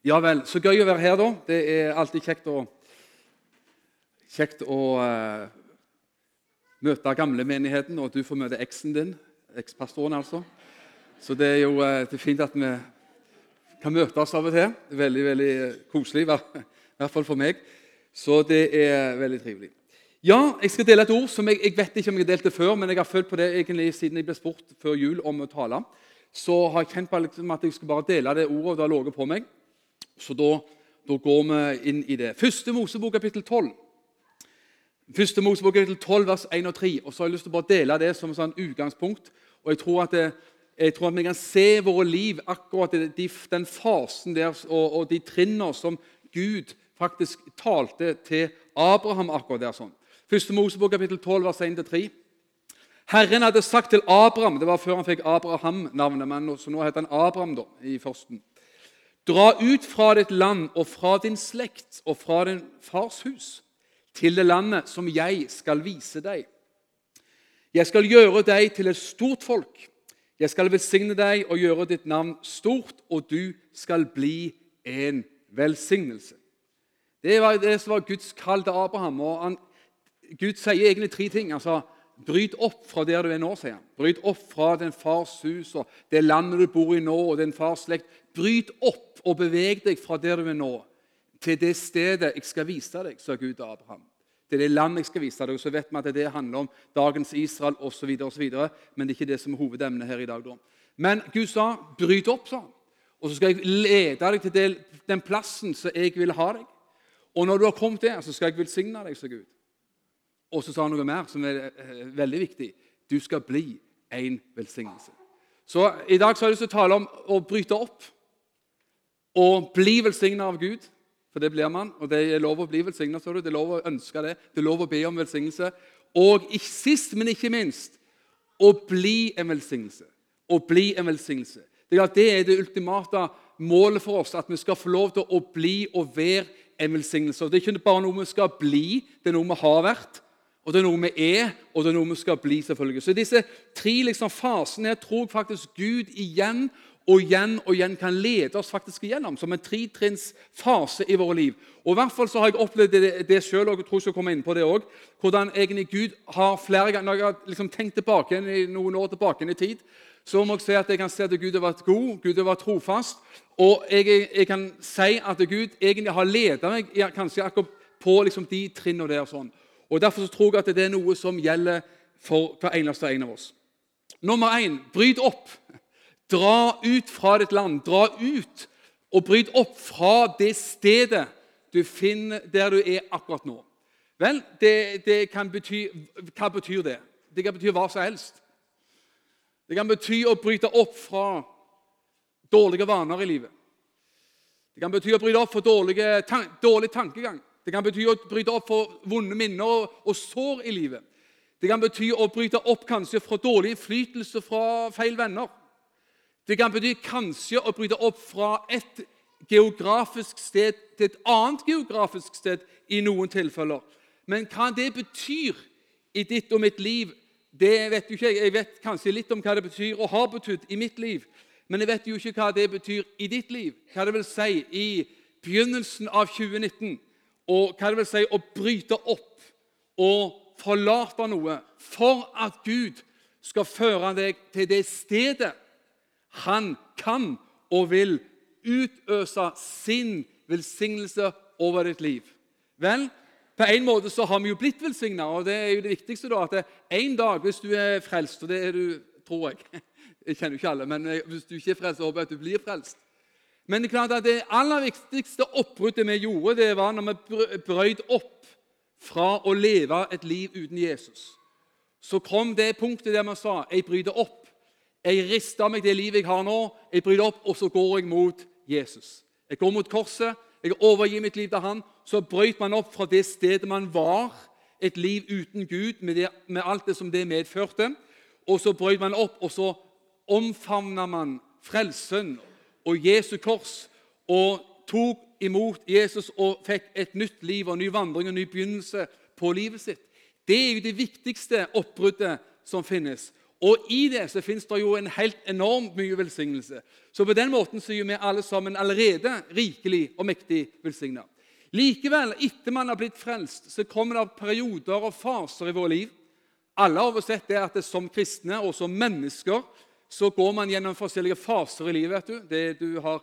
Ja vel. Så gøy å være her, da. Det er alltid kjekt å, kjekt å uh, møte gamlemenigheten, og at du får møte eksen din. Ekspastoren, altså. Så det er jo uh, det er fint at vi kan møtes av og til. Veldig veldig koselig, i hvert fall for meg. Så det er veldig trivelig. Ja, jeg skal dele et ord som jeg, jeg vet ikke om jeg har delt det før, men jeg har følt på det egentlig siden jeg ble spurt før jul om å tale. Så har jeg kjent på liksom at jeg skulle bare dele det ordet, og det har ligget på meg. Så da, da, går vi inn i det. Første Mosebok, kapittel 12. Første Mosebok, kapittel 12, vers 1 og 3. Og så har jeg lyst til å bare dele det som sånn utgangspunkt. Og jeg tror at, jeg tror at vi kan se våre liv akkurat de, den fasen der og, og de trinnene som Gud faktisk talte til Abraham akkurat der. sånn. Første Mosebok, kapittel 12, vers 1-3. Herren hadde sagt til Abraham Det var før han fikk Abraham-navnet, men så nå heter han Abraham da, i førsten. Dra ut fra ditt land og fra din slekt og fra din fars hus til det landet som jeg skal vise deg. Jeg skal gjøre deg til et stort folk. Jeg skal velsigne deg og gjøre ditt navn stort, og du skal bli en velsignelse. Det var det som var Guds kall til Abraham. og han, Gud sier egentlig tre ting. Altså, Bryt opp fra der du er nå, sier han. Bryt opp fra din fars hus og det landet du bor i nå, og din fars slekt. Bryt opp og beveg deg fra der du er nå, til det stedet jeg skal vise deg, sa Gud til Abraham. Til det landet jeg skal vise deg. Og så vet vi at det handler om dagens Israel osv., men det er ikke det som er hovedemnet her i dag. Da. Men Gud sa, 'Bryt opp', sa han. Og så skal jeg lede deg til den plassen som jeg vil ha deg. Og når du har kommet der, så skal jeg velsigne deg, sa Gud. Og så sa han noe mer som er eh, veldig viktig. Du skal bli en velsignelse. Så I dag så har jeg lyst til å tale om å bryte opp og bli velsigna av Gud. For det blir man, og det er lov å bli velsigna. Det er lov å ønske det. Det er lov å be om velsignelse. Og sist, men ikke minst, å bli en velsignelse. Å bli en velsignelse. Det er, det er det ultimate målet for oss, at vi skal få lov til å bli og være en velsignelse. Og Det er ikke bare noe vi skal bli, det er noe vi har vært. Og det er noe vi er, og det er noe vi skal bli. selvfølgelig. Så disse tre liksom, fasene her tror jeg faktisk Gud igjen og igjen og igjen kan lede oss faktisk igjennom, som en tretrinnsfase i våre liv. Og i hvert fall så har jeg opplevd det, det selv, og jeg tror jeg skal inn på det også, hvordan egentlig Gud har flere ganger, Når jeg har liksom tenkt tilbake noen år tilbake i tid, så må jeg si at jeg kan se at Gud har vært god, Gud har vært trofast. Og jeg, jeg kan si at Gud egentlig har ledet meg kanskje akkurat på liksom, de trinnene der. sånn. Og Derfor tror jeg at det er noe som gjelder for hver eneste en av oss. Nummer én bryt opp. Dra ut fra ditt land. Dra ut og bryt opp fra det stedet du finner der du er akkurat nå. Vel, det, det kan bety Hva betyr det? Det kan bety hva som helst. Det kan bety å bryte opp fra dårlige vaner i livet. Det kan bety å bryte opp fra dårlig tankegang. Det kan bety å bryte opp for vonde minner og, sår i livet. Det kan bety å bryte opp kanskje fra dårlig innflytelse fra feil venner. Det kan bety kanskje å bryte opp fra et geografisk sted til et annet geografisk sted i noen tilfeller. Men hva det betyr i ditt og mitt liv, det vet jo ikke jeg. Jeg vet kanskje litt om hva det betyr og har betydd i mitt liv. Men jeg vet jo ikke hva det betyr i ditt liv. Hva det vil si i begynnelsen av 2019 og hva det vil si å bryte opp og forlate noe for at Gud skal føre deg til det stedet han kan og vil utøse sin velsignelse over ditt liv. Vel, på en måte så har vi jo blitt velsigna, og det er jo det viktigste. da, at En dag, hvis du er frelst, og det er du, tror jeg Jeg kjenner jo ikke alle, men hvis du ikke er frelst, håper jeg at du blir frelst. Men det er klart at det aller viktigste oppbruddet vi gjorde, det var når vi brøt opp fra å leve et liv uten Jesus. Så kom det punktet der vi sa jeg bryter opp. Jeg rister meg det livet jeg har nå, jeg bryter opp, og så går jeg mot Jesus. Jeg går mot korset, jeg overgir mitt liv til han. Så brøt man opp fra det stedet man var, et liv uten Gud, med, det, med alt det som det medførte. Og så brøt man opp, og så omfavna man frelsen og Jesu kors og tok imot Jesus og fikk et nytt liv og ny vandring og ny begynnelse på livet sitt. Det er jo det viktigste oppbruddet som finnes. Og i det så finnes det jo en helt enormt mye velsignelse. Så på den måten så er vi alle sammen allerede rikelig og mektig velsigna. Likevel, etter man har blitt frelst, så kommer det perioder og faser i vårt liv. Alle har oversett det at det som kristne og som mennesker så går man gjennom forskjellige faser i livet. vet Du det, du har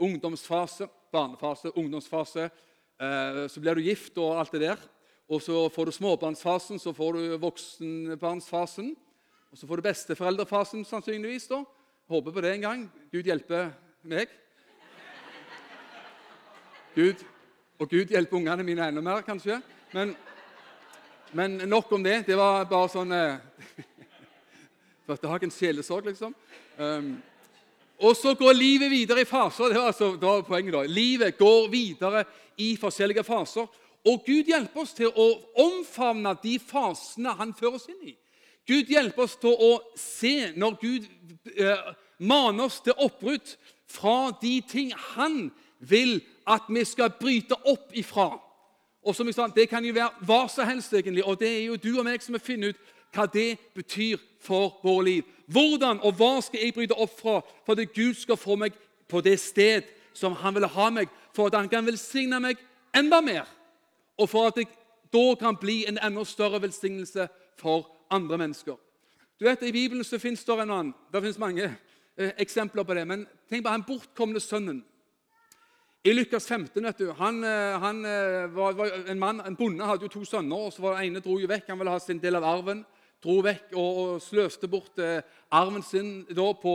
ungdomsfase, barnefase, ungdomsfase. Eh, så blir du gift og alt det der. Og så får du småbarnsfasen, så får du voksenbarnsfasen. Og så får du besteforeldrefasen sannsynligvis. da. Håper på det en gang. Gud hjelper meg. Gud, Og Gud hjelper ungene mine enda mer, kanskje. Men, men nok om det. Det var bare sånn eh, dagens sjelesorg, liksom. Um, og så går livet videre i faser. Det var, altså, det var poenget da. Livet går videre i forskjellige faser. Og Gud hjelper oss til å omfavne de fasene han fører oss inn i. Gud hjelper oss til å se når Gud eh, maner oss til oppbrudd fra de ting han vil at vi skal bryte opp ifra. Og som jeg sa, Det kan jo være hva som helst, egentlig, og det er jo du og meg som må finne ut hva det betyr for våre liv. Hvordan og hva skal jeg bryte opp fra for at Gud skal få meg på det sted som han vil ha meg, for at han kan velsigne meg enda mer, og for at jeg da kan bli en enda større velsignelse for andre mennesker. Du vet, I Bibelen så finnes det en annen. Det finnes mange eh, eksempler på det. Men tenk på han bortkomne sønnen. I Lukas 15 vet du, han, eh, han eh, var, var, en mann, en bonde hadde jo to sønner. og så var det ene dro jo vekk. Han ville ha sin del av arven. Dro vekk og, sløste bort eh, arven sin på,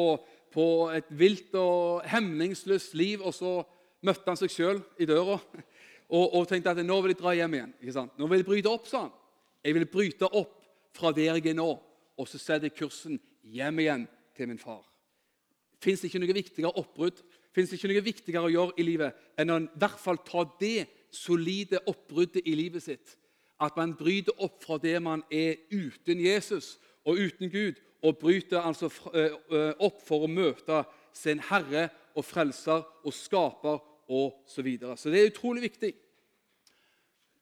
på et vilt og hemningsløst liv. Og så møtte han seg sjøl i døra og, og, tenkte at nå vil jeg dra hjem igjen. Nå vil jeg bryte opp, sa han. Jeg vil bryte opp fra der jeg er nå, og så setter jeg kursen hjem igjen til min far. Fins ikke noe viktigere oppbrudd Fins ikke noe viktigere å gjøre i livet enn å i hvert fall ta det solide oppbruddet i livet sitt. At man bryter opp fra det man er uten Jesus og uten Gud, og bryter altså opp for å møte sin Herre og Frelser og Skaper osv. Så, videre. så det er utrolig viktig.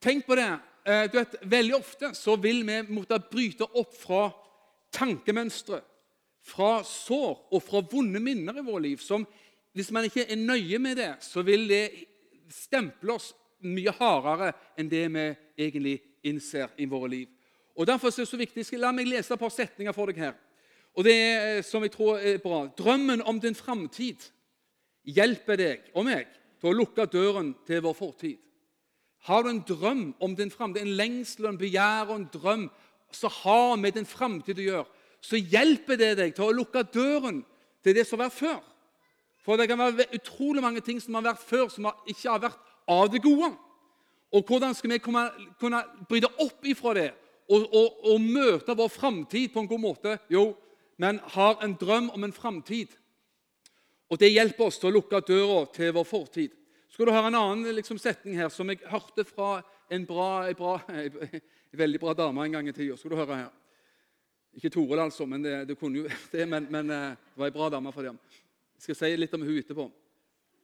Tenk på det. Eh, du vet, Veldig ofte så vil vi måtte bryte opp fra tankemønstre, fra sår og fra vonde minner i vårt liv. som Hvis man ikke er nøye med det, så vil det stemple oss mye hardere enn det vi egentlig innser i våre liv. Og Derfor er det så viktig. La meg lese et par setninger for deg her. Og det er, som jeg tror er bra. Drømmen om din framtid hjelper deg og meg til å lukke døren til vår fortid. Har du en drøm om din framtid, en lengsel, en begjær og en drøm som har med din framtid å gjøre, så hjelper det deg til å lukke døren til det som har vært før. For det kan være utrolig mange ting som har vært før, som ikke har vært av det gode. Og Hvordan skal vi kunne, kunne bryte opp ifra det og, og, og møte vår framtid på en god måte? Jo, men har en drøm om en framtid. Og det hjelper oss til å lukke døra til vår fortid skal du høre en annen liksom, setning her som jeg hørte fra en, bra, en, bra, en veldig bra dame en gang i tida. Skal du høre her. Ikke Toril, altså, men det, det kunne jo det. Men, men, eh, det var ei bra dame for dem. Jeg skal si litt om hun etterpå.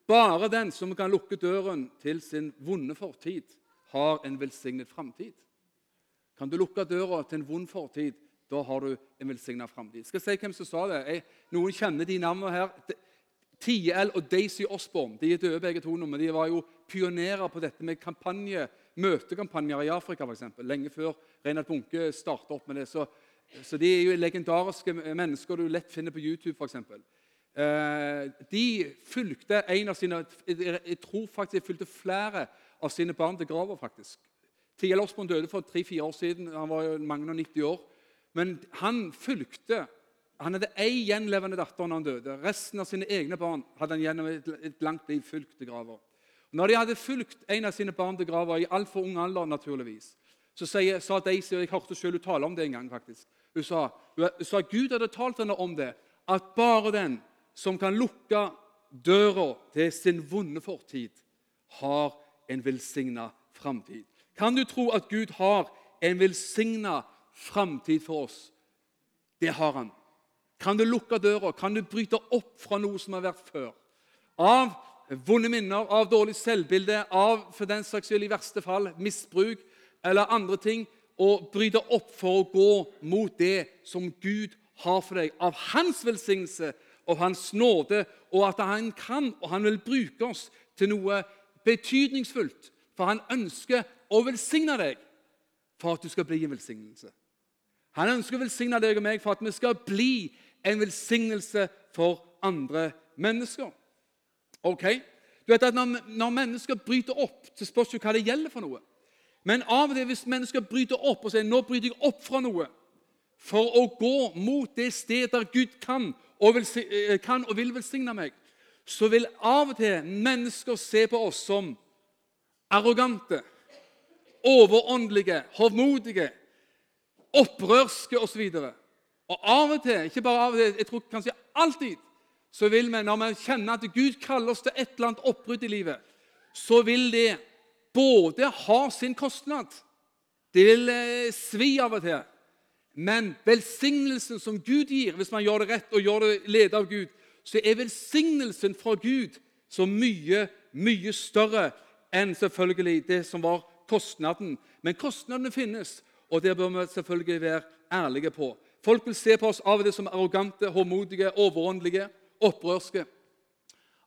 Bare den som kan lukke døren til sin vonde fortid, har en velsignet framtid. Kan du lukke døra til en vond fortid, da har du en velsigna framtid. Skal jeg si hvem som sa det? Jeg, noen kjenner de navnene her. Tiel og Daisy Osborne de er døde begge to nå, men de var jo pionerer på dette med kampanje, møtekampanjer i Afrika, for eksempel, lenge før Reinhard Bunke starta opp med det. Så, så, de er jo legendariske mennesker du lett finner på YouTube, f.eks. Eh, de fulgte en av sine Jeg tror faktisk de fulgte flere av sine barn til grava, faktisk. Tiel Osborne døde for tre-fire år siden. Han var jo mange og 90 år. Men han fulgte han hadde ei gjenlevende datter når han døde. Resten av sine egne barn hadde han gjennom et langt liv fulgt til grava. Når de hadde fulgt en av sine barn til grava i altfor ung alder, naturligvis, så sa Daisy, og jeg hørte selv hun tale om det en gang faktisk, hun sa, hun sa Gud hadde talt henne om det, at bare den som kan lukke døra til sin vonde fortid, har en velsigna framtid. Kan du tro at Gud har en velsigna framtid for oss? Det har han. Kan du lukke døra? Kan du bryte opp fra noe som har vært før? Av vonde minner, av dårlig selvbilde, av for den saks skyld i verste fall misbruk eller andre ting. Og bryte opp for å gå mot det som Gud har for deg, av hans velsignelse og hans nåde, og at han kan og han vil bruke oss til noe betydningsfullt. For han ønsker å velsigne deg for at du skal bli en velsignelse. Han ønsker å velsigne deg og meg for at vi skal bli en velsignelse for andre mennesker. Ok? Du vet at Når, når mennesker bryter opp, så spørs det hva det gjelder for noe. Men av og til hvis mennesker bryter opp og sier nå bryter jeg opp fra noe for å gå mot det stedet der Gud kan og, eh, kan og vil velsigne meg, så vil av og til mennesker se på oss som arrogante, overåndelige, hovmodige, opprørske osv. Og, og av og til, ikke bare av og til, jeg tror kanskje alltid, så vil vi, når vi kjenner at Gud kaller oss til et eller annet oppbrudd i livet, så vil det både ha sin kostnad Det vil eh, svi av og til. Men velsignelsen som Gud gir, hvis man gjør det rett og gjør det ledet av Gud, så er velsignelsen fra Gud så mye, mye større enn selvfølgelig det som var kostnaden. Men kostnadene finnes, og det bør vi selvfølgelig være ærlige på. Folk vil se på oss av og til som arrogante, håndmodige, overåndelige, opprørske.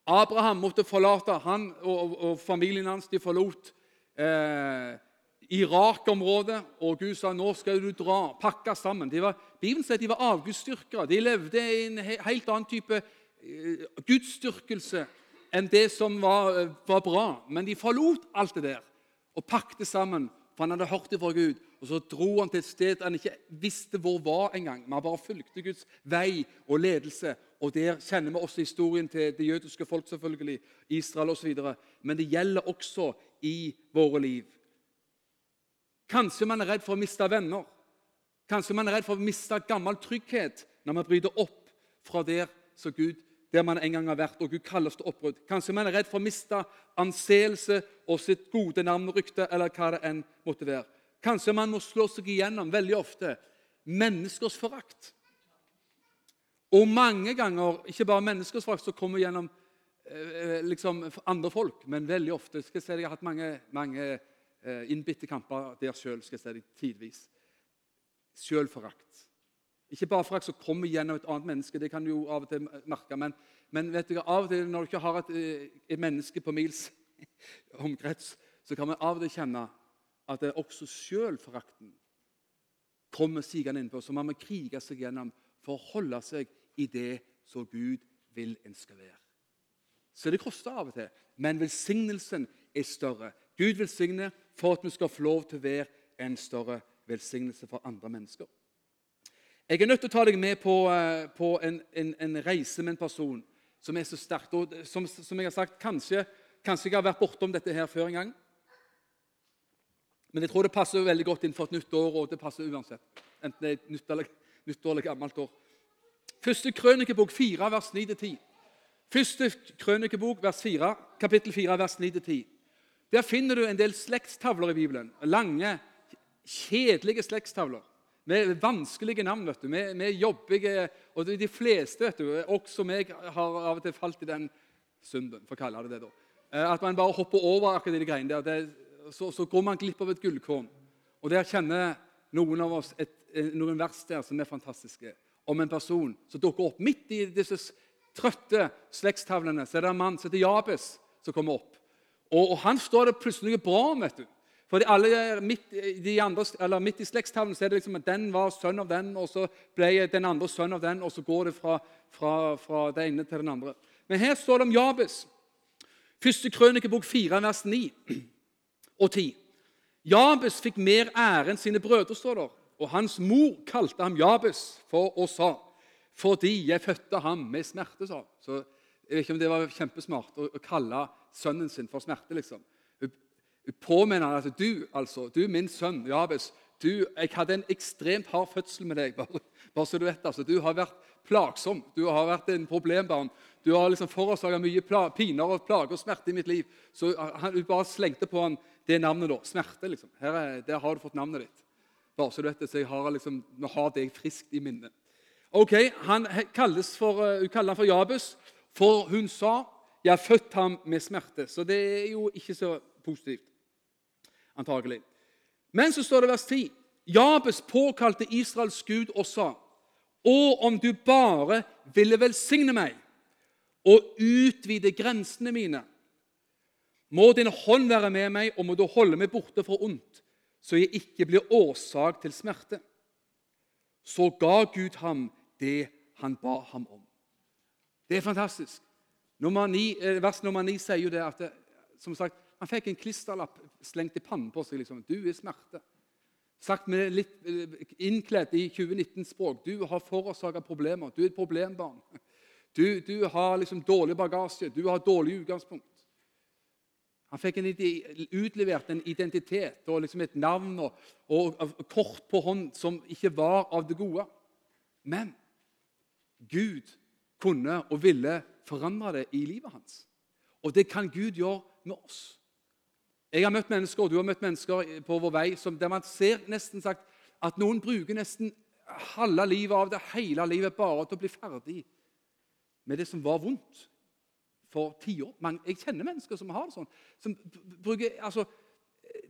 Abraham måtte forlate han og, og familien hans. De forlot eh, Irak-området, og Gud sa nå skal du dra, pakke sammen. De var, Bibelen sier de var avgudsdyrkere. De levde i en helt annen type eh, gudsdyrkelse enn det som var, eh, var bra. Men de forlot alt det der og pakket sammen for han hadde hørt det fra Gud. Og Så dro han til et sted han ikke visste hvor var engang. Han bare fulgte Guds vei og ledelse. Og Der kjenner vi også historien til det jødiske folk, selvfølgelig, Israel osv. Men det gjelder også i våre liv. Kanskje man er redd for å miste venner. Kanskje man er redd for å miste gammel trygghet når man bryter opp fra der Gud der man en gang har vært, og Gud kaller oss til oppbrudd. Kanskje man er redd for å miste anseelse og sitt gode navn og rykte, eller hva det enn måtte være. Kanskje man må slå seg igjennom veldig ofte menneskers forakt. Og mange ganger ikke bare menneskers forakt som kommer gjennom eh, liksom andre folk, men veldig ofte skal jeg si, Jeg har hatt mange, mange eh, innbitte kamper der sjøl, si tidvis. Sjølforakt. Ikke bare forakt som kommer gjennom et annet menneske, det kan du jo av og til merke, men, men vet du, av og til når du ikke har et, eh, et menneske på mils omkrets, så kan man av og til kjenne at det er også sjølforakten kommer sigende innpå. Så man må krige seg gjennom for å holde seg i det som Gud vil en skal være. Så det koster av og til, men velsignelsen er større. Gud velsigner for at vi skal få lov til å være en større velsignelse for andre mennesker. Jeg er nødt til å ta deg med på, eh, på en, en, en, reise med en person som er så sterkt. Og som, som, jeg har sagt, kanskje, kanskje jeg har vært bortom dette her før en gang. Men jeg tror det passer veldig godt inn for et nytt år, og det passer uansett. Enten det er nytt, eller, nytt år eller gammelt år. Første krønikebok 4, vers 9-10. Første krønikebok, vers 4, kapittel 4, vers 9-10. Der finner du en del slektstavler i Bibelen. Lange, kjedelige slektstavler med vanskelige navn. vet du. med, med jobbige, og de fleste, vet du, også meg, har av og til falt i den synden, for å kalle det det. da. Eh, at man bare hopper over akkurat de greiene der. Det, så, så, går man glipp av et gullkorn. Og der kjenner noen av oss et, noen vers der som er fantastiske. Om en person som dukker opp midt i disse trøtte slektstavlene. Så er det en mann som heter Jabes, som kommer opp. Og, og han står det plutselig bra om. vet du. For alle midt, andre, midt, i slektstavlen er det liksom at den var sønn av den, og så ble den andre sønn av den, og så går det fra, fra, fra det ene til den andre. Men her står det om Jabes. Første krønikebok 4, vers 9 og 10. Jabes fikk mer ære enn sine brødre, står der. Og hans mor kalte ham Jabes for å sa, fordi jeg fødte ham med smerte. sa. Så Jeg vet ikke om det var kjempesmart å, å kalle sønnen sin for smerte. liksom Hun påminner at du, altså, du min sønn Jabes, du, jeg hadde en ekstremt hard fødsel med deg. bare, bare så Du vet, altså, du har vært plagsom. Du har vært en problembarn. Du har liksom forårsaka mye piner og plager og smerte i mitt liv. Så han, hun bare slengte på han det navnet. da, Smerte. liksom. Her er, der har du fått navnet ditt. Bare så du vet det, så jeg har liksom, Nå har deg friskt i minnet. Ok, Han kalles for, Hun kaller han for Jabus, for hun sa 'Jeg har født ham med smerte'. Så det er jo ikke så positivt antagelig. Men så står det vers 10. Jabes påkalte Israels Gud og sa, Og om du bare ville velsigne meg og utvide grensene mine, må din hånd være med meg, og må du holde meg borte fra ondt, så jeg ikke blir årsak til smerte. Så ga Gud ham det han ba ham om. Det er fantastisk. Nummer 9, eh, vers nummer 9 sier jo det at det, som sagt, han fikk en klisterlapp slengt i pannen på seg. liksom, 'Du er smerte'. Sagt med litt eh, innkledd i 2019-språk. Du har forårsaka problemer. Du er et problembarn. Du, du har liksom dårlig bagasje. Du har dårlig utgangspunkt. Han fikk en, utlevert en identitet og liksom et navn og, og, og kort på hånd som ikke var av det gode. Men Gud kunne og ville forandre det i livet hans. Og det kan Gud gjøre med oss. Jeg har møtt mennesker, og du har møtt mennesker på vår vei som, der man ser nesten sagt at noen bruker nesten halve livet av det, hele livet, bare til å bli ferdig med det som var vondt for tiår. Jeg kjenner mennesker som har det sånn. Som bruker altså,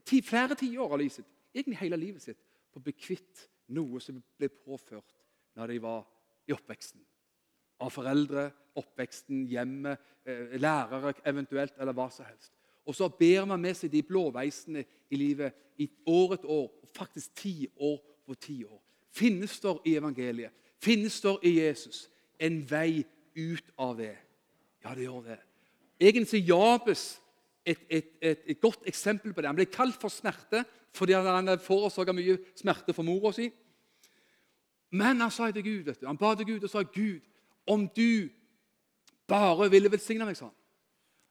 ti, flere tiår av livet sitt, egentlig hele livet sitt, på å bli kvitt noe som ble påført når de var i oppveksten. Av foreldre, oppveksten, hjemmet, eh, lærere eventuelt, eller hva som helst. Og så ber man med seg de blåveisene i livet i år etter år, faktisk ti år på ti år. Finnes det i evangeliet, finnes det i Jesus en vei ut av det? Ja, det gjør det. Egentlig er Jabes et, et, et, et, godt eksempel på det. Han ble kalt for smerte fordi han forårsaka mye smerte for mora si. Men han sa til Gud, han ba til Gud og sa, 'Gud, om du bare ville velsigne meg', sånn.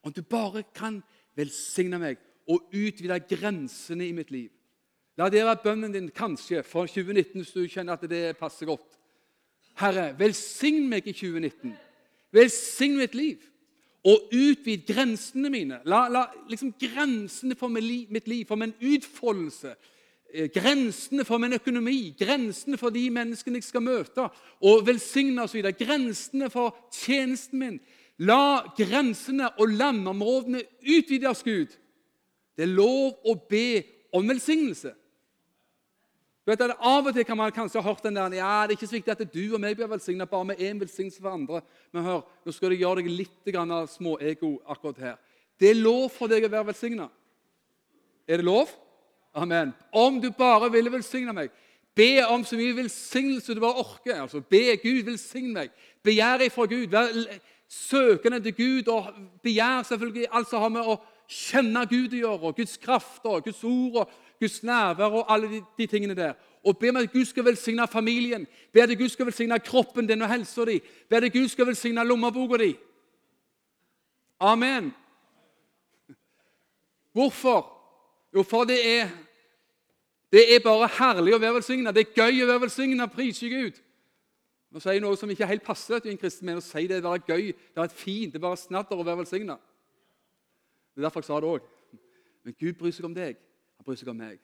Om du bare kan velsigne meg og utvide grensene i mitt liv. La det være bønnen din kanskje for 2019 hvis du kjenner at det passer godt. Herre, velsign meg i 2019. Velsign mitt liv. Og utvid grensene mine. La, la liksom grensene for mitt liv for min utfoldelse grensene for min økonomi, grensene for de menneskene jeg skal møte, og velsigne osv. Grensene for tjenesten min. La grensene og landområdene utvides, Gud. Det er lov å be om velsignelse. Du vet at Av og til kan man kanskje ha hørt den der ja, det er ikke så viktig at du og meg blir velsignet, bare med én velsignelse for andre. Men hør, nå skal jeg gjøre deg litt av småego akkurat her. Det er lov for deg å være velsignet. Er det lov? Amen. Om du bare ville velsigne meg. Be om så mye velsignelse du bare orker. altså Be Gud velsigne meg. Begjær ifra Gud. Vær søkende til Gud og begjær selvfølgelig alt som har med å kjenne Gud å gjøre, Guds kraft og Guds ord og Guds nærvær og alle de, de tingene der. Og be om at Gud skal velsigne familien, be at Gud skal velsigne kroppen din og helsa di, be at Gud skal velsigne lommeboka di. Amen. Hvorfor? Jo, for det er, det er bare herlig å være velsigna. Det er gøy å være velsigna. Prise Gud. Nå sier jeg noe som ikke helt passer til en kristen, men å si det er gøy, det er fint, det er bare snadder å være velsigna. Det er derfor jeg sa det òg. Men Gud bryr seg om deg. Han bryr seg om meg.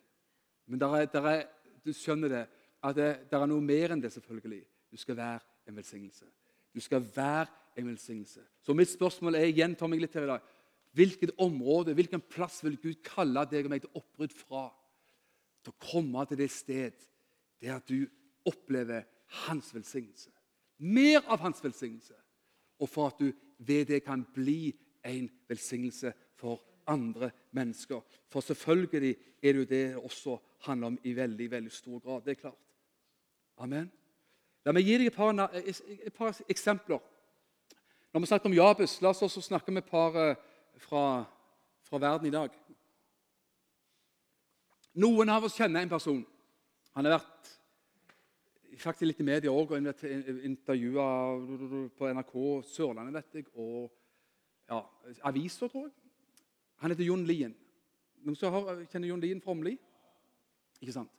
Men der er, der er, du skjønner det, at det der er noe mer enn det, selvfølgelig. Du skal være en velsignelse. Du skal være en velsignelse. Så mitt spørsmål er igjen, tar meg litt her i dag. Hvilket område, hvilken plass vil Gud kalle deg og meg til oppbrudd fra? Til å komme til det sted der du opplever hans velsignelse. Mer av hans velsignelse. Og for at du ved det kan bli en velsignelse for andre mennesker. For selvfølgelig er det jo det også handler om i veldig veldig stor grad. Det er klart. Amen. La meg gi deg et par, et par eksempler. Når vi snakker om Jabes, la oss også snakke med et par eh, fra, fra verden i dag. Noen av oss kjenner en person. Han har vært faktisk litt i media òg, og intervjua på NRK Sørlandet, vet jeg, og ja, aviser, tror jeg. Han heter Jon Lien. Noen som kjenner Jon Lien fra Åmli? Ikke sant?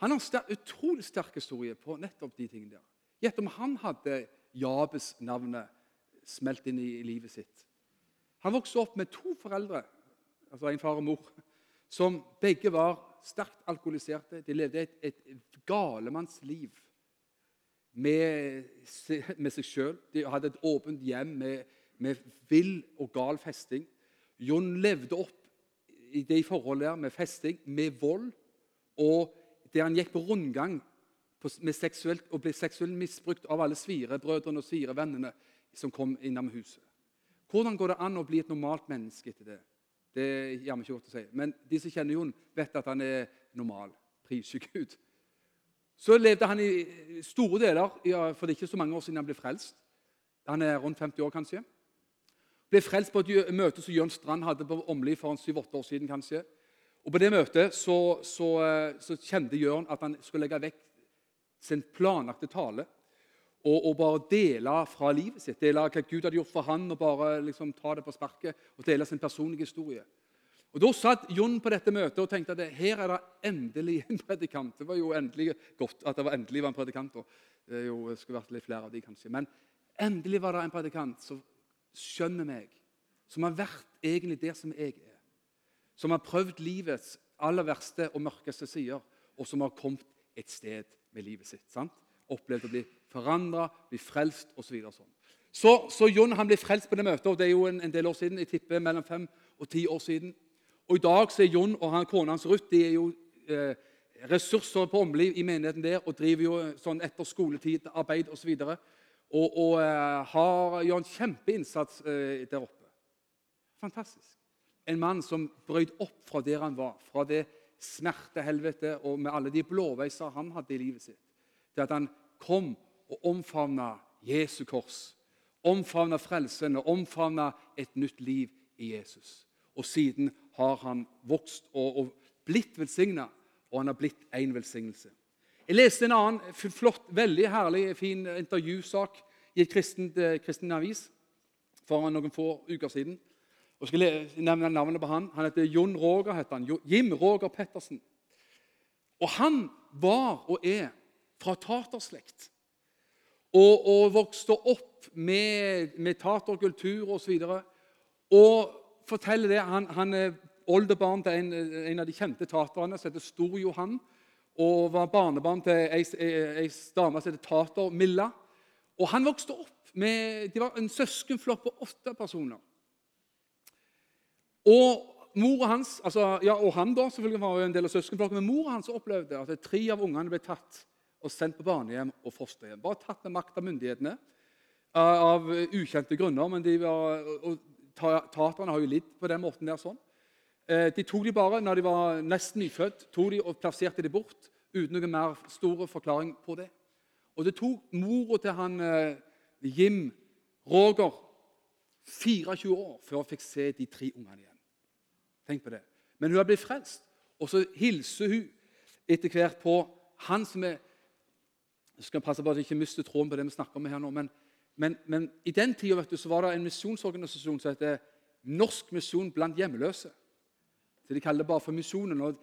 Han har en utrolig sterk historie på nettopp de tingene der. Gjett om han hadde Jabes-navnet smelt inn i livet sitt. Han vokste opp med to foreldre, altså en far og mor, som begge var sterkt alkoholiserte. De levde et, et galemannsliv med, med seg sjøl. De hadde et åpent hjem med, med vill og gal festing. Jon levde opp i det forholdet der med festing, med vold. Og der han gikk på rundgang seksuelt, og ble seksuelt misbrukt av alle svirebrødrene og svirevennene som kom innom huset. Hvordan går det an å bli et normalt menneske etter det? Det gjør vi ikke godt å si. Men de som kjenner Jon, vet at han er normal. Priser Gud. Så levde han i store deler, for det er ikke så mange år siden han ble frelst. Han er rundt 50 år, kanskje. Ble frelst på et møte som Jørn Strand hadde på Åmli for 7-8 år siden. kanskje. Og På det møtet så, så, så kjente Jørn at han skulle legge vekk sin planlagte tale og, og, bare dele fra livet sitt. Dele hva Gud hadde gjort for han, og bare liksom ta det på sparket og dele sin personlige historie. Og Da satt Jon på dette møtet og tenkte at her er det endelig en predikant. Det var jo endelig godt at det var endelig var en predikant. Det, jo, skulle vært litt flere av de kanskje. Men endelig var det en predikant som skjønner meg, som har vært egentlig der som jeg er. Som har prøvd livets aller verste og mørkeste sider, og som har kommet et sted med livet sitt. sant? Opplevd å bli forandra, bli frelst osv. Så, sånn. så, så Jon han ble frelst på det møtet, og det er jo en, en del år siden. Jeg tipper mellom fem og ti år siden. Og I dag så er Jon og han, kona hans Ruth de er jo eh, ressurser på omliv i menigheten der og driver jo sånn etter skoletid, arbeid osv. Og, og, og eh, har, gjør en kjempeinnsats eh, der oppe. Fantastisk. En mann som brøt opp fra der han var, fra det smertehelvete og med alle de blåveiser han hadde i livet sitt, til at han kom og omfavna Jesu kors. Omfavna frelsen og omfavna et nytt liv i Jesus. Og siden har han vokst og, og blitt velsigna, og han har blitt en velsignelse. Jeg leste en annen flott, veldig herlig, fin intervjusak i et kristent, eh, kristen avis for noen få uker siden. Og skal nevne navnet på Han Han heter Jon Roger. heter han. Jim Roger Pettersen. Og han var og er fra taterslekt og, og vokste opp med, med taterkultur osv. Og, så og forteller det. Han, han er oldebarn til en, en, av de kjente taterne som heter Stor-Johan. Og var barnebarn til ei, dame som heter Tater Milla. Og han vokste opp med De var en søskenflokk på åtte personer. Og mor hans, altså, ja, og han da, selvfølgelig var jo en del av søskenflokken, men mor hans opplevde at tre av ungene ble tatt og sendt på barnehjem og fosterhjem. Bare tatt med makt av myndighetene av ukjente grunner. men de var, Taterne har jo lidd på den måten. der sånn. Eh, de tok de bare når de var nesten nyfødt, tok de og plasserte de bort uten noen mer stor forklaring på det. Og Det tok mora til han eh, Jim Roger 24 år før hun fikk se de tre ungene igjen. Tenk på det. Men hun har blitt frelst, og så hilser hun etter hvert på han som er jeg skal passe på at jeg ikke mister tråden på det vi snakker om her nå. Men, men, men i den tida var det en misjonsorganisasjon som heter Norsk misjon blant hjemløse. Så De kaller det bare for Misjonen. og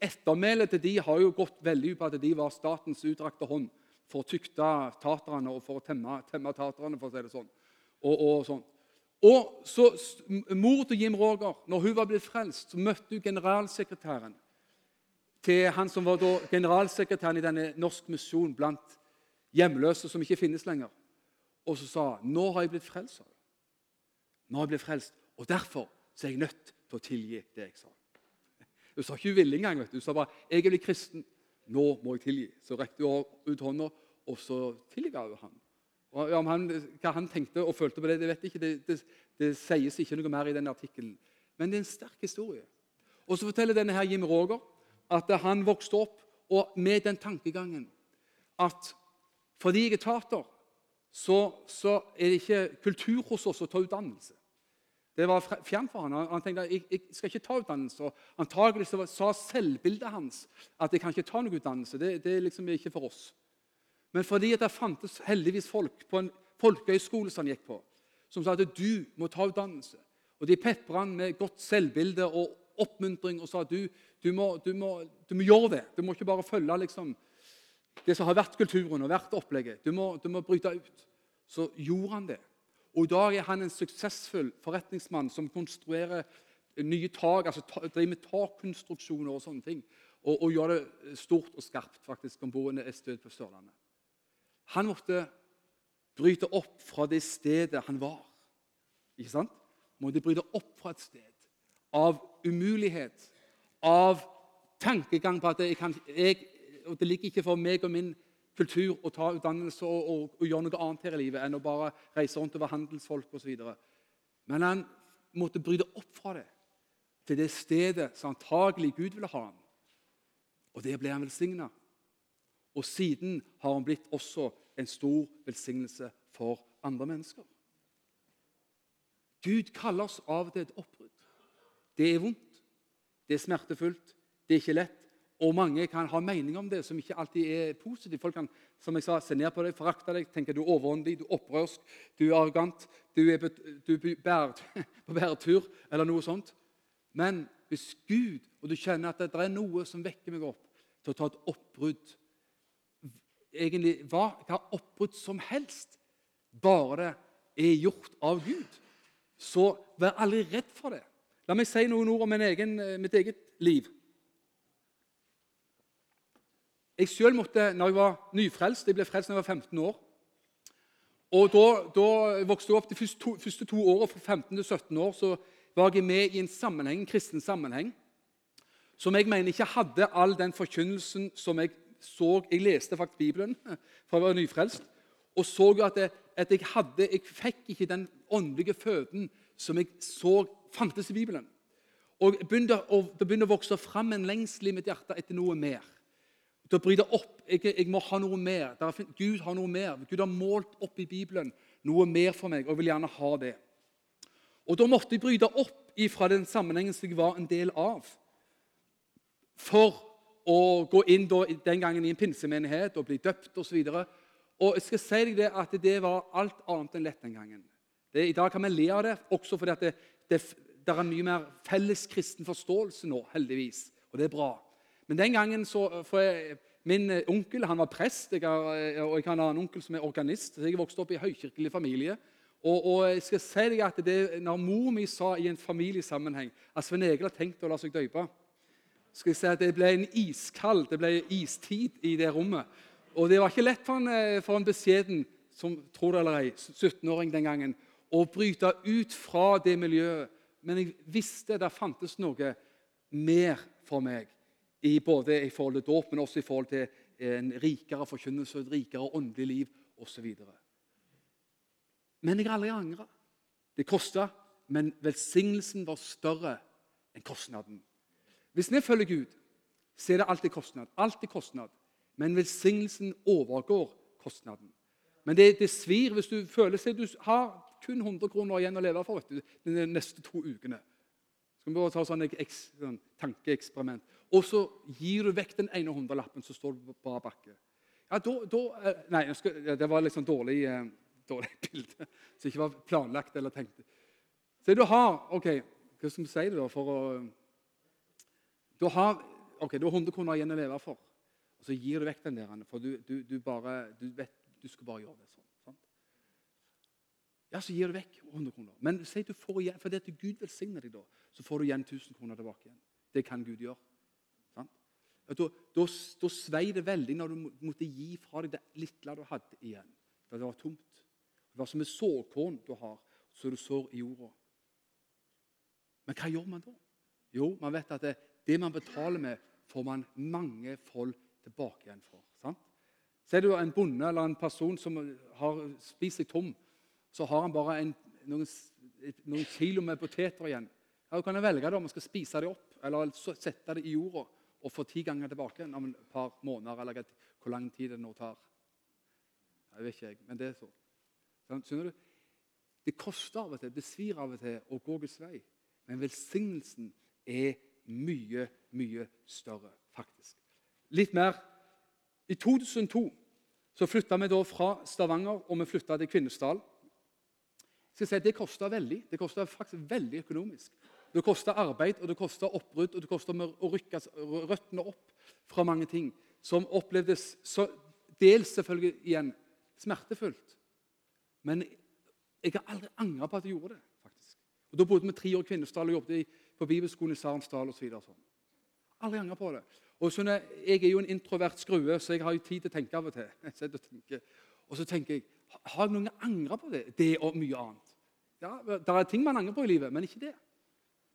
Ettermælet til de har jo gått veldig ut på at de var statens utdrakte hånd for å tykte taterne og for å temme, temme taterne, for å si det sånn. Og, og, sånn. og så Mor til Jim Roger, når hun var blitt frelst, så møtte hun generalsekretæren til han som var generalsekretæren i denne norsk misjon blant hjemløse som ikke finnes lenger. Og så sa han, 'Nå har jeg blitt frelst.' Nå har jeg blitt frelst, Og derfor så er jeg nødt til å tilgi det jeg sa. Hun sa ikke uvillig engang. vet du. Hun sa bare 'Jeg er blitt kristen. Nå må jeg tilgi.' Så rekte hun ut hånda, og så tilga hun ham. Og han, hva han tenkte og følte på det, det vet jeg ikke. Det, det, det sies ikke noe mer i den artikkelen. Men det er en sterk historie. Og så forteller denne her Jim Roger at han vokste opp og med den tankegangen at fordi jeg er tater, så, så, er det ikke kultur hos oss å ta utdannelse. Det var fjernt for han. Han tenkte jeg, jeg skal ikke ta utdannelse. og Antagelig så sa selvbildet hans at jeg kan ikke ta noe utdannelse. Det, det liksom ikke for oss. Men fordi det fantes heldigvis folk på en folkehøyskole som han gikk på, som sa at du må ta utdannelse. Og De pepra han med godt selvbilde og oppmuntring og sa du, du, må, du, må, du, må, gjøre det. Du må ikke bare følge liksom, det som har vært kulturen og vært opplegget. Du må, må bryte ut. Så gjorde han det. Og I dag er han en suksessfull forretningsmann som konstruerer nye tak, altså driver med takkonstruksjoner og sånne ting. Og, og, gjør det stort og skarpt faktisk om bord et sted på Sørlandet. Han måtte bryte opp fra det stedet han var. Ikke sant? Måtte bryte opp fra et sted av umulighet, av tankegang på at jeg, kan, jeg det ligger ikke for meg og min kultur å ta utdannelse og, og, og gjøre noe annet her i livet enn å bare reise rundt og være handelsfolk osv. Men han måtte bryte opp fra det til det stedet som antagelig Gud ville ha ham. Og der ble han velsigna. Og siden har han blitt også en stor velsignelse for andre mennesker. Gud kaller oss av og til et oppbrudd. Det er vondt, det er smertefullt, det er ikke lett. Og mange kan ha mening om det som ikke alltid er positivt. Folk kan som jeg sa, se ned på deg, forakte deg, tenke du er overåndelig, du er opprørsk, du er arrogant, du er, på bæretur eller noe sånt. Men hvis Gud, og du kjenner at det er noe som vekker meg opp til å ta et oppbrudd Egentlig hva, hva oppbrudd som helst, bare det er gjort av Gud, så vær aldri redd for det. La meg si noen ord om egen, mitt eget liv. Jeg selv måtte, når jeg var nyfrelst Jeg ble frelst da jeg var 15 år. Og Da, da vokste jeg opp de første to, første to årene, fra 15 til 17 år, så var jeg med i en sammenheng, en kristen sammenheng som jeg mener ikke hadde all den forkynnelsen som jeg så Jeg leste faktisk Bibelen, for jeg var nyfrelst, og så at, jeg, at jeg, hadde, jeg fikk ikke den åndelige føden som jeg så fantes i Bibelen. Og Det begynte å, vokse fram en lengsel i mitt hjerte etter noe mer til å bryte opp. Jeg, jeg, må ha noe mer. Er, Gud har noe mer. Gud har målt opp i Bibelen noe mer for meg, og jeg vil gjerne ha det. Og Da måtte jeg bryte opp fra den sammenhengen som jeg var en del av, for å gå inn da, den gangen i en pinsemenighet og bli døpt osv. Og jeg skal si deg det at det var alt annet enn lett den gangen. Det, I dag kan vi le av det, også fordi at det, det, det er mye mer felles kristen forståelse nå, heldigvis. Og det er bra. Men den gangen så for jeg, Min eh, onkel han var prest, jeg har, eh, og jeg har en annen onkel som er organist. så Jeg vokste opp i høykirkelig familie. Og, og, jeg skal si deg at det, når mor mi sa i en familiesammenheng at Svein Egil har tenkt å la seg døpe, skal jeg si at det ble en iskald, det ble istid i det rommet. Og det var ikke lett for en, eh, for en beskjeden som tror det eller ei, 17-åring den gangen, å bryte ut fra det miljøet. Men jeg visste det fantes noe mer for meg i både i forhold til dåp, men også i forhold til en rikere forkynnelse, et rikere åndelig liv osv. Men jeg har aldri angra. Det kosta, men velsignelsen var større enn kostnaden. Hvis vi følger Gud, så er det alltid kostnad. Alltid kostnad. Men velsignelsen overgår kostnaden. Men det, det svir hvis du føler seg Du har kun 100 kroner igjen å leve for du, de neste to ukene. Så Skal vi bare ta sånn, sånn tankeeksperiment. Og så gir du vekk den ene hundrelappen som står på bar bakke. Ja, da, da, eh, Nei, det var sånn dårlig, eh, dårlig bilde. Så ikke var planlagt eller tenkt. Så du har ok, Hva skal vi si det da for å Du har ok, du har 100 kroner igjen å leve for. Og så gir du vekk den der, for du, du, du, bare, du vet du skal bare gjøre det sånn. Ja, så gir du vekk 100 kroner. Men si du får igjen, for det at Gud velsigner deg, da, så får du igjen 1000 kroner tilbake igjen. Det kan Gud gjøre. Da, da, da svei det veldig når du måtte gi fra deg det lille du hadde igjen. Da det var tomt. Det var som et såkorn du har, så du sår i jorda. Men hva gjør man da? Jo, man vet at det, det man betaler med, får man mange fold tilbake igjen for. sant? Ser du en bonde eller en person som har spist seg tom, så har han bare en, noen, noen, kilo med poteter igjen. Ja, Du kan velge det om man skal spise det opp eller sette det i jorda og få ti ganger tilbake om et par måneder, eller hvor lang tid det nå tar. Jeg vet ikke, jeg, men det er så. Skjønner du? Det koster av og til, det svir av og til å gå Guds vei. Men velsignelsen er mye, mye større, faktisk. Litt mer. I 2002 så flytta vi da fra Stavanger og vi flytta til Kvinesdal. Skal si, Det kosta veldig. Det kosta faktisk veldig økonomisk. Det koster arbeid, og det koster oppbrudd, og det koster å rykke røttene opp fra mange ting som opplevdes så, dels selvfølgelig igjen smertefullt. Men jeg har aldri angra på at jeg gjorde det. faktisk. Og Da bodde vi tre år i Kvinesdal og jobbet på bibelskolen i Sarensdal osv. Så sånn. aldri angra på det. Og så Jeg er jo en introvert skrue, så jeg har jo tid til å tenke av og til. Og så tenker jeg Har jeg noen angra på det? Det og mye annet. Ja, Det er ting man angrer på i livet, men ikke det.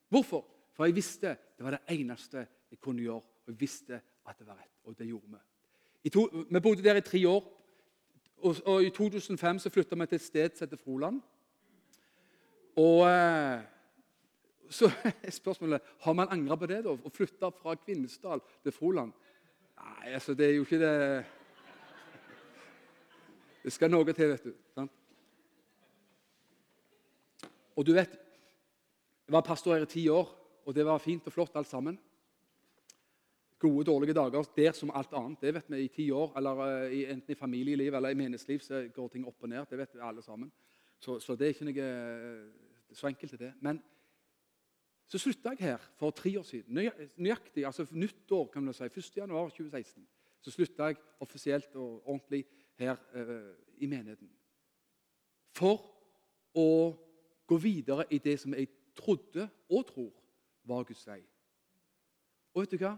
Hvorfor? For jeg visste det var det eneste jeg kunne gjøre. Og jeg visste at det var rett, og det gjorde vi. To, vi bodde der i tre år. Og, og I 2005 så flytta vi til et sted som heter Froland. Og eh, så er spørsmålet har man angra på det. da, Å flytte fra Kvinesdal til Froland? Nei, altså, det er jo ikke det Det skal noe til, vet du. sant? Og du vet, Jeg var pastor her i ti år, og det var fint og flott alt sammen. Gode, dårlige dager der som alt annet. Det vet vi i ti år. eller i, Enten i familieliv eller i menighetsliv så går ting opp og ned. Det vet vi alle sammen. Så, så det er ikke noe uh, så enkelt er det. Men så slutta jeg her for tre år siden. Nøyaktig, altså nyttår, kan man si. 1. januar 2016. Så slutta jeg offisielt og ordentlig her uh, i menigheten. For å gå videre i det som jeg trodde og tror var Guds vei. Og vet du hva?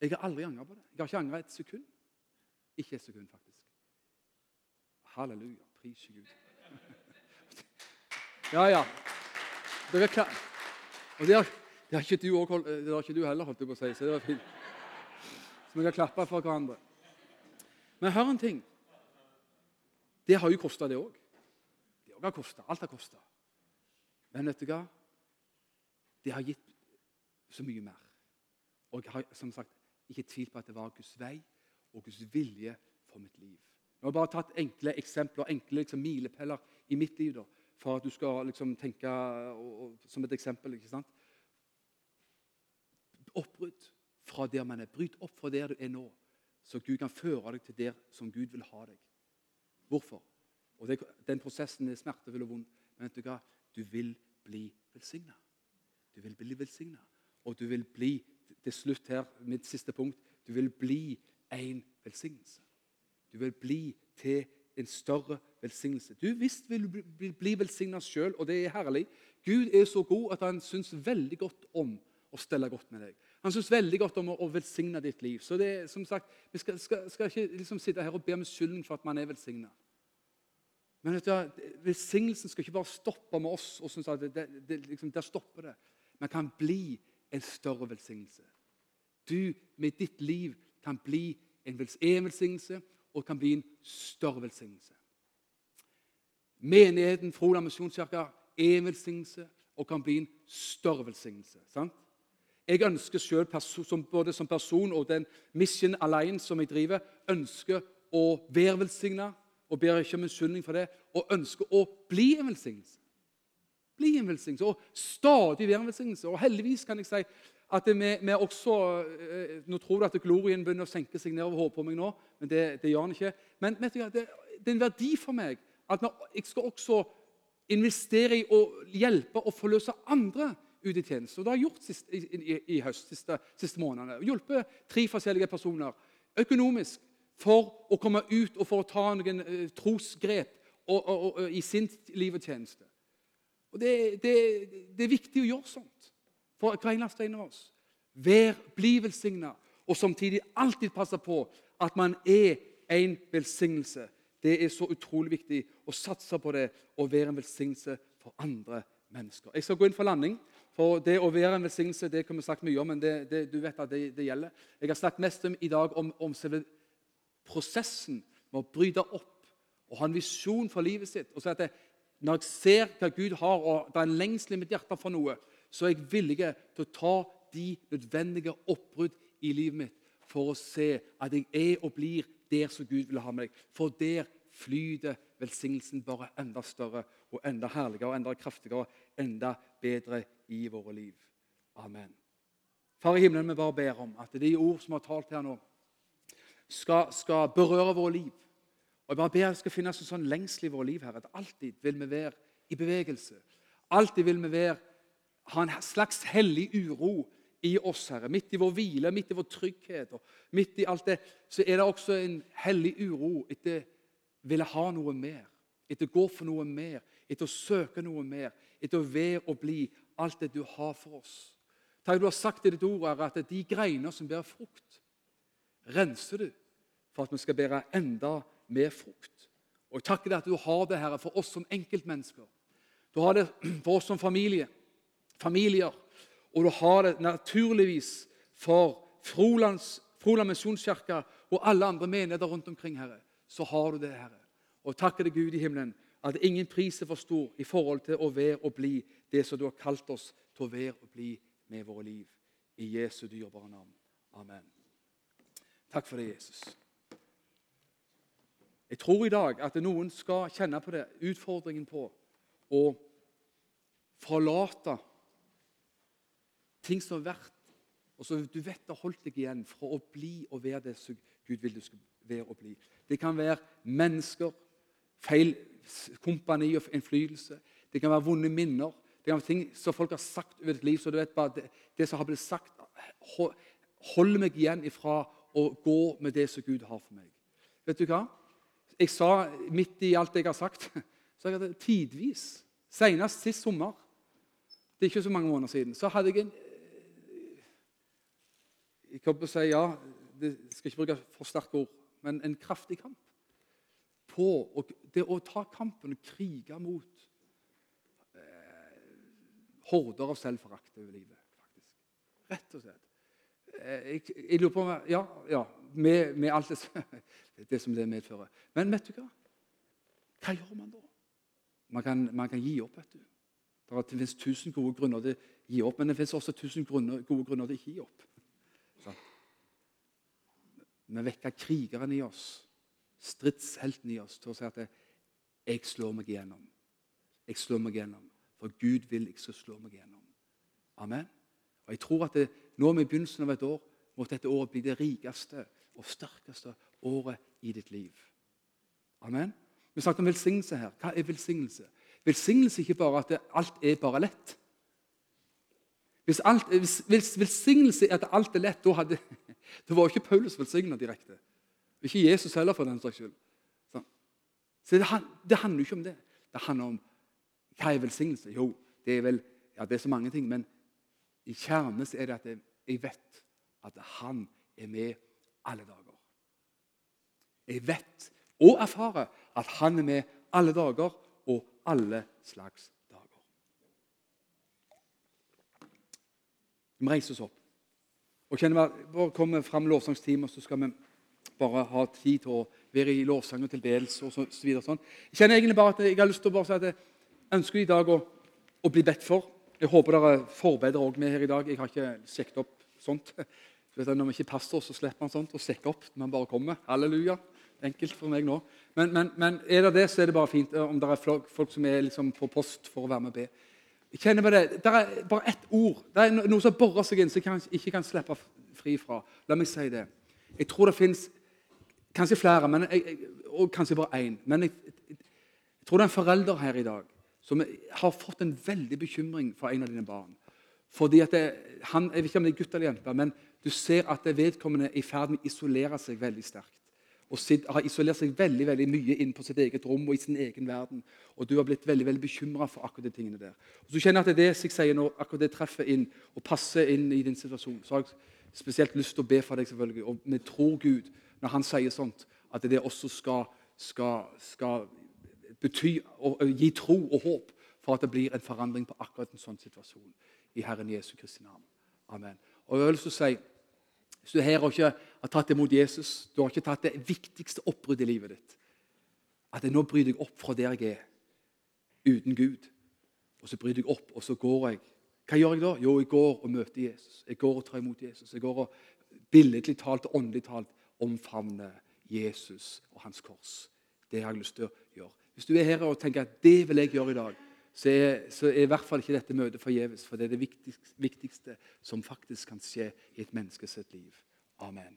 Jeg har aldri angra på det. Jeg har ikke angra et sekund. Ikke et sekund, faktisk. Halleluja. Pris Gud. ja, ja. Dere er klar. Og det har, det har, ikke, du også, det har ikke du heller, holdt jeg på å si. Så det var fint. Så vi kan klappe for hverandre. Men hør en ting. Det har jo kosta, det òg. Det òg har kosta. Alt har kosta. Men vet du hva? Det har gitt så mye mer. Og jeg har som sagt ikke tvil på at det var Guds vei og Guds vilje for mitt liv. Jeg har bare tatt enkle eksempler, enkle liksom, milepæler i mitt liv. da, For at du skal liksom, tenke og, og, som et eksempel. ikke sant? Oppbrudd fra der man er. Bryt opp fra der du er nå, så Gud kan føre deg til der som Gud vil ha deg. Hvorfor? Og det, Den prosessen er smertefull og vond. Men vet du hva? Du vil bli velsigna. Du vil bli velsigna. Og du vil bli til slutt her, mitt siste punkt du vil bli en velsignelse. Du vil bli til en større velsignelse. Du visst vil bli, bli velsigna sjøl, og det er herlig. Gud er så god at han syns veldig godt om å stelle godt med deg. Han syns veldig godt om å, å, velsigne ditt liv. Så det, som sagt, Vi skal, skal, skal ikke liksom sitte her og be om skyldning for at man er velsigna. Men vet du, velsignelsen skal ikke bare stoppe med oss. og synes at det, det, liksom, Der stopper det. Men kan bli en større velsignelse. Du med ditt liv kan bli en velsignelse og kan bli en større velsignelse. Menigheten Froland misjonskirke er en velsignelse og kan bli en større velsignelse. sant? Jeg ønsker som, både som person og den Mission Alliance som jeg driver, ønsker å være velsigna og ber ikke om unnskyldning for det, og ønsker å bli en velsignelse. Bli en velsignelse, og stadig være en velsignelse. Og heldigvis kan jeg si at vi, også eh, Nå tror du at glorien begynner å senke seg nedover hodet på meg nå, men det, det gjør den ikke. Men du, det, det, er en verdi for meg at jeg skal også investere i å hjelpe og forløse andre ut i tjeneste. Og det har jeg gjort sist, i, i, i, høst, siste, siste månedene. Hjulpet tre forskjellige personer økonomisk for å komme ut og for å ta noen uh, trosgrep og, og, og, i sin liv og tjeneste. Og det, det, det, er viktig å gjøre sånt for hver eneste en av oss. Vær, bli velsigna, og samtidig alltid passe på at man er en velsignelse. Det er så utrolig viktig å satse på det og være en velsignelse for andre mennesker. Jeg skal gå inn for landing. For det å være en velsignelse det kan vi sagt mye om, men det, det, du vet at det, det, gjelder. Jeg har snakket mest om, i dag om, om prosessen med å bryte opp og ha en visjon for livet sitt. og si at det, Når jeg ser hva Gud har, og det er en lengsel i mitt hjerte for noe, så er jeg villig til å ta de nødvendige oppbrudd i livet mitt for å se at jeg er og blir der som Gud vil ha meg. For der flyter velsignelsen bare enda større og enda herligere, og enda kraftigere, enda bedre i våre liv. Amen. Far i himmelen, vi bare ber om at de ord som har talt her nå, skal, skal berøre våre liv. Og jeg bare ber at det skal finnes en sånn lengsel i våre liv her, at alltid vil vi være i bevegelse. Alltid vil vi være, ha en slags hellig uro i oss, Herre. Midt i vår hvile, midt i vår trygghet og midt i alt det, så er det også en hellig uro etter å ville ha noe mer. Etter å gå for noe mer, etter å søke noe mer, etter å være og bli alt det du har for oss. Takk du har sagt i ditt ord, Herre, at de greiner som bærer frukt, renser du for at vi skal bære enda mer frukt. Og Jeg takker deg at du har det Herre, for oss som enkeltmennesker. Du har det for oss som familie, familier. Og du har det naturligvis for Frolands, Froland misjonskirke og alle andre menigheter rundt omkring, Herre, så har du det, Herre. Og takker deg, Gud i himmelen, at ingen pris er for stor i forhold til å være og bli det som du har kalt oss til å være og bli med våre liv. I Jesu dyrebare navn. Amen. Takk for det, Jesus. Jeg tror i dag at noen skal kjenne på det, utfordringen på å forlate ting som har vært, og som du vet har holdt deg igjen fra å bli og være det som Gud vil du skal være og bli. Det kan være mennesker, feil kompani og innflytelse. Det kan være vonde minner. Det kan være ting som folk har sagt over ditt liv. så du vet bare, det, det som har blitt sagt, holder meg igjen ifra å gå med det som Gud har for meg. Vet du hva? Jeg sa midt i alt jeg har sagt, så jeg hadde tidvis, senest sist sommer Det er ikke så mange måneder siden. Så hadde jeg en Jeg kommer til å si ja, det skal ikke bruke for sterke ord, men en kraftig kamp. På å, det å ta kampen og krige mot eh, horder av selvforakt over livet. faktisk. Rett og slett. Eh, jeg, jeg, lurer på om Ja, ja med, med alt det, det, som det medfører. Men vet du hva? Hva gjør man da? Man kan, man kan gi opp. vet du. Det finnes tusen gode grunner til å gi opp, men det finnes også tusen grunner, gode grunner til å gi opp. Så. Vi vekker krigeren i oss, stridshelten i oss, til å si at 'jeg slår meg igjennom'. Jeg slår meg igjennom, for Gud vil jeg skal slå meg gjennom. Amen. Og Jeg tror at det, nå med begynnelsen av et år måtte dette året bli det rikeste og sterkeste året i ditt liv. Amen. Vi snakket om velsignelse her. Hva er velsignelse? Velsignelse er ikke bare at alt er bare lett. Hvis, alt, hvis, hvis velsignelse er at alt er lett, da, hadde, da var ikke Paulus velsigna direkte. Ikke Jesus heller, for den saks skyld. Så det, det, handler jo ikke om det. Det handler om hva er velsignelse? Jo, det er vel ja, det er så mange ting, men i kjernen er det at jeg, vet at han er med alle dager. Jeg vet og erfarer at han er med alle dager og alle slags dager. Vi må reise oss opp. Og kjenner vi, bare kommer fram lovsangstimer, så skal vi bare ha tid til å være i lovsang og tilbedelse og så, så videre. Sånn. Jeg kjenner egentlig bare at jeg har lyst til å bare si at ønsker i dag å, å bli bedt for. Jeg håper dere forbereder òg med her i dag. Jeg har ikke sjekket opp sånt. Vet, når vi ikke er pastor, så slipper man sånt å sjekke opp når man bare kommer. Halleluja. Enkelt for meg nå. Men, men, men, er det det, så er det bare fint om det er folk som er liksom på post for å være med og be. Jeg kjenner på det. Det er bare ett ord. Det er noe som borer seg inn, som jeg ikke kan slippe fri fra. La meg si det. Jeg tror det fins kanskje flere, jeg, og kanskje bare én. Men jeg, jeg, jeg tror det er en forelder her i dag som har fått en veldig bekymring for en av dine barn. Fordi at det, han, Jeg vet ikke om det er gutt eller jente, men du ser at vedkommende er i ferd med å isolere seg veldig sterkt. Og har isolert seg veldig veldig mye inn på sitt eget rom og i sin egen verden. Og du har blitt veldig veldig bekymra for akkurat de tingene der. Og så kjenner jeg at det det jeg sier når akkurat det treffer inn og passer inn i din situasjon. Så har jeg spesielt lyst til å be for deg, selvfølgelig. Og vi tror Gud når han sier sånt, at det også skal, skal, skal bety og, gi tro og håp for at det blir en forandring på akkurat en sånn situasjon. I Herren Jesu Kristi navn. Amen. Og jeg vil også si hvis du her ikke har tatt imot Jesus, du har ikke tatt det viktigste oppbruddet i livet ditt At jeg nå bryr deg opp fra der jeg er, uten Gud. Og så bryr jeg opp, og så går jeg. Hva gjør jeg da? Jo, jeg går og møter Jesus. Jeg går og tar imot Jesus. Jeg går og billedlig talt og åndelig talt omfavner Jesus og hans kors. Det har jeg lyst til å. Hvis du er her og tenker at det vil jeg gjøre i dag, så er, så er, i hvert fall ikke dette møtet forgjeves. For det er det viktigste, viktigste, som faktisk kan skje i et menneskes liv. Amen.